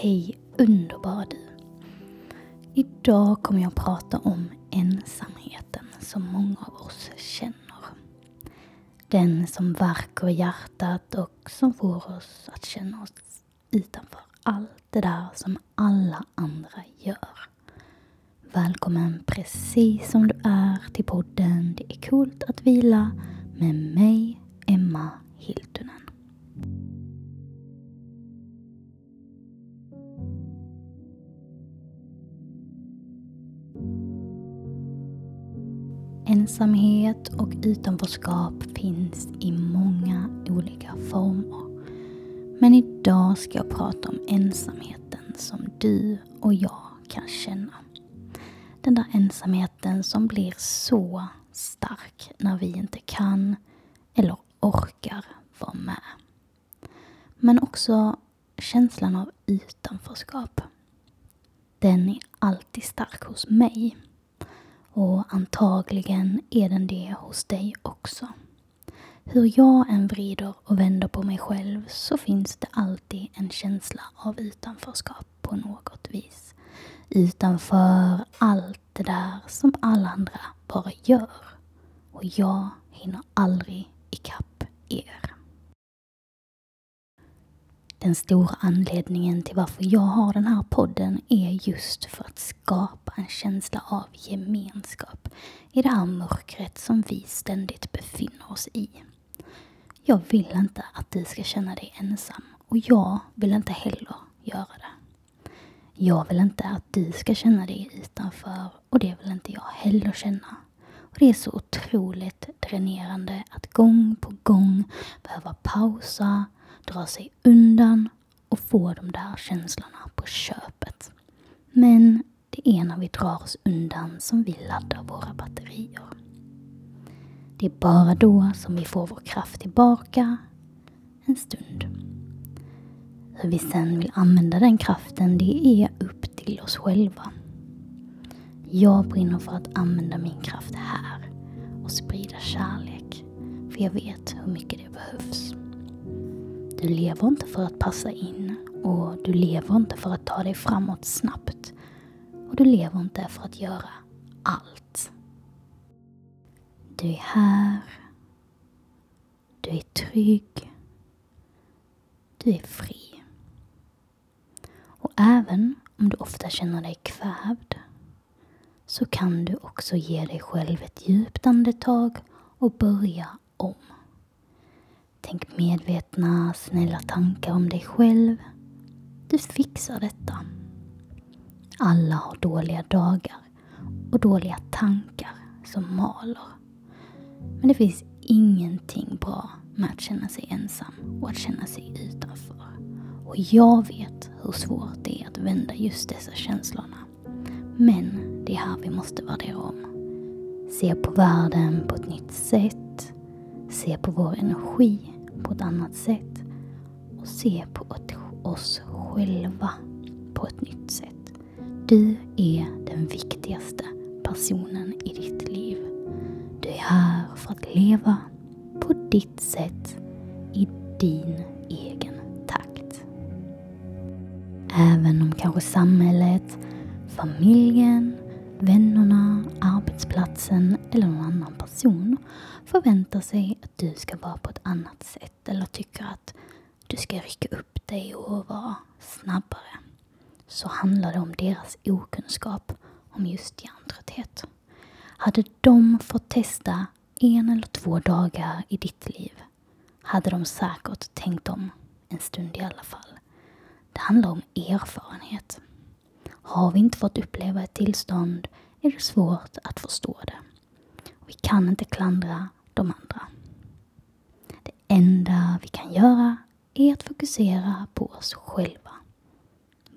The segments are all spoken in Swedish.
Hej underbara du! Idag kommer jag prata om ensamheten som många av oss känner. Den som verkar i hjärtat och som får oss att känna oss utanför allt det där som alla andra gör. Välkommen precis som du är till podden Det är coolt att vila med mig, Ensamhet och utanförskap finns i många olika former. Men idag ska jag prata om ensamheten som du och jag kan känna. Den där ensamheten som blir så stark när vi inte kan eller orkar vara med. Men också känslan av utanförskap. Den är alltid stark hos mig. Och antagligen är den det hos dig också. Hur jag än vrider och vänder på mig själv så finns det alltid en känsla av utanförskap på något vis. Utanför allt det där som alla andra bara gör. Och jag hinner aldrig ikapp er. Den stora anledningen till varför jag har den här podden är just för att skapa en känsla av gemenskap i det här mörkret som vi ständigt befinner oss i. Jag vill inte att du ska känna dig ensam och jag vill inte heller göra det. Jag vill inte att du ska känna dig utanför och det vill inte jag heller känna. Och Det är så otroligt dränerande att gång på gång behöva pausa, dra sig undan och få de där känslorna på köpet. Men det är när vi drar oss undan som vi laddar våra batterier. Det är bara då som vi får vår kraft tillbaka en stund. Hur vi sen vill använda den kraften, det är upp till oss själva. Jag brinner för att använda min kraft här och sprida kärlek. För jag vet hur mycket det behövs. Du lever inte för att passa in och du lever inte för att ta dig framåt snabbt. Och du lever inte för att göra allt. Du är här. Du är trygg. Du är fri. Och även om du ofta känner dig kvävd så kan du också ge dig själv ett djupt andetag och börja om. Tänk medvetna, snälla tankar om dig själv. Du fixar detta. Alla har dåliga dagar och dåliga tankar som maler. Men det finns ingenting bra med att känna sig ensam och att känna sig utanför. Och jag vet hur svårt det är att vända just dessa känslorna. Men det är här vi måste värdera om. Se på världen på ett nytt sätt. Se på vår energi på ett annat sätt. Och se på oss själva på ett nytt sätt. Du är den viktigaste personen i ditt liv. Du är här för att leva på ditt sätt i din egen takt. Även om kanske samhället, familjen, vännerna, arbetsplatsen eller någon annan person förväntar sig att du ska vara på ett annat sätt eller tycker att du ska rycka upp dig och vara snabbare så handlar det om deras okunskap om just hjärntrötthet. Hade de fått testa en eller två dagar i ditt liv hade de säkert tänkt om en stund i alla fall. Det handlar om erfarenhet. Har vi inte fått uppleva ett tillstånd är det svårt att förstå det. Vi kan inte klandra de andra. Det enda vi kan göra är att fokusera på oss själva.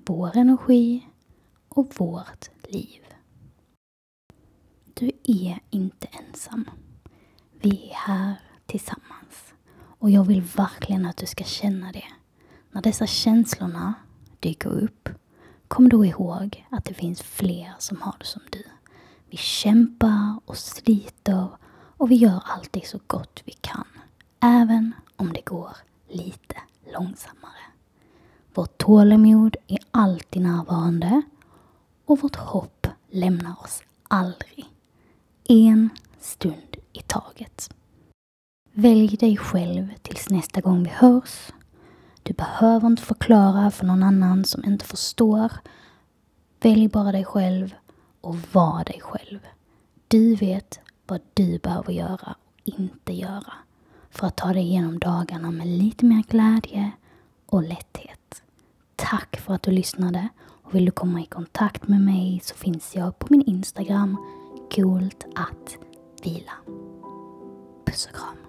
Vår energi och vårt liv. Du är inte ensam. Vi är här tillsammans. Och jag vill verkligen att du ska känna det. När dessa känslorna dyker upp, kom då ihåg att det finns fler som har det som du. Vi kämpar och sliter och vi gör alltid så gott vi kan. Även om det går lite långsammare. Vårt tålamod är alltid närvarande och vårt hopp lämnar oss aldrig. En stund i taget. Välj dig själv tills nästa gång vi hörs. Du behöver inte förklara för någon annan som inte förstår. Välj bara dig själv och var dig själv. Du vet vad du behöver göra och inte göra för att ta dig igenom dagarna med lite mer glädje och lätthet. Tack för att du lyssnade och vill du komma i kontakt med mig så finns jag på min Instagram coolt att vila. Puss och kram.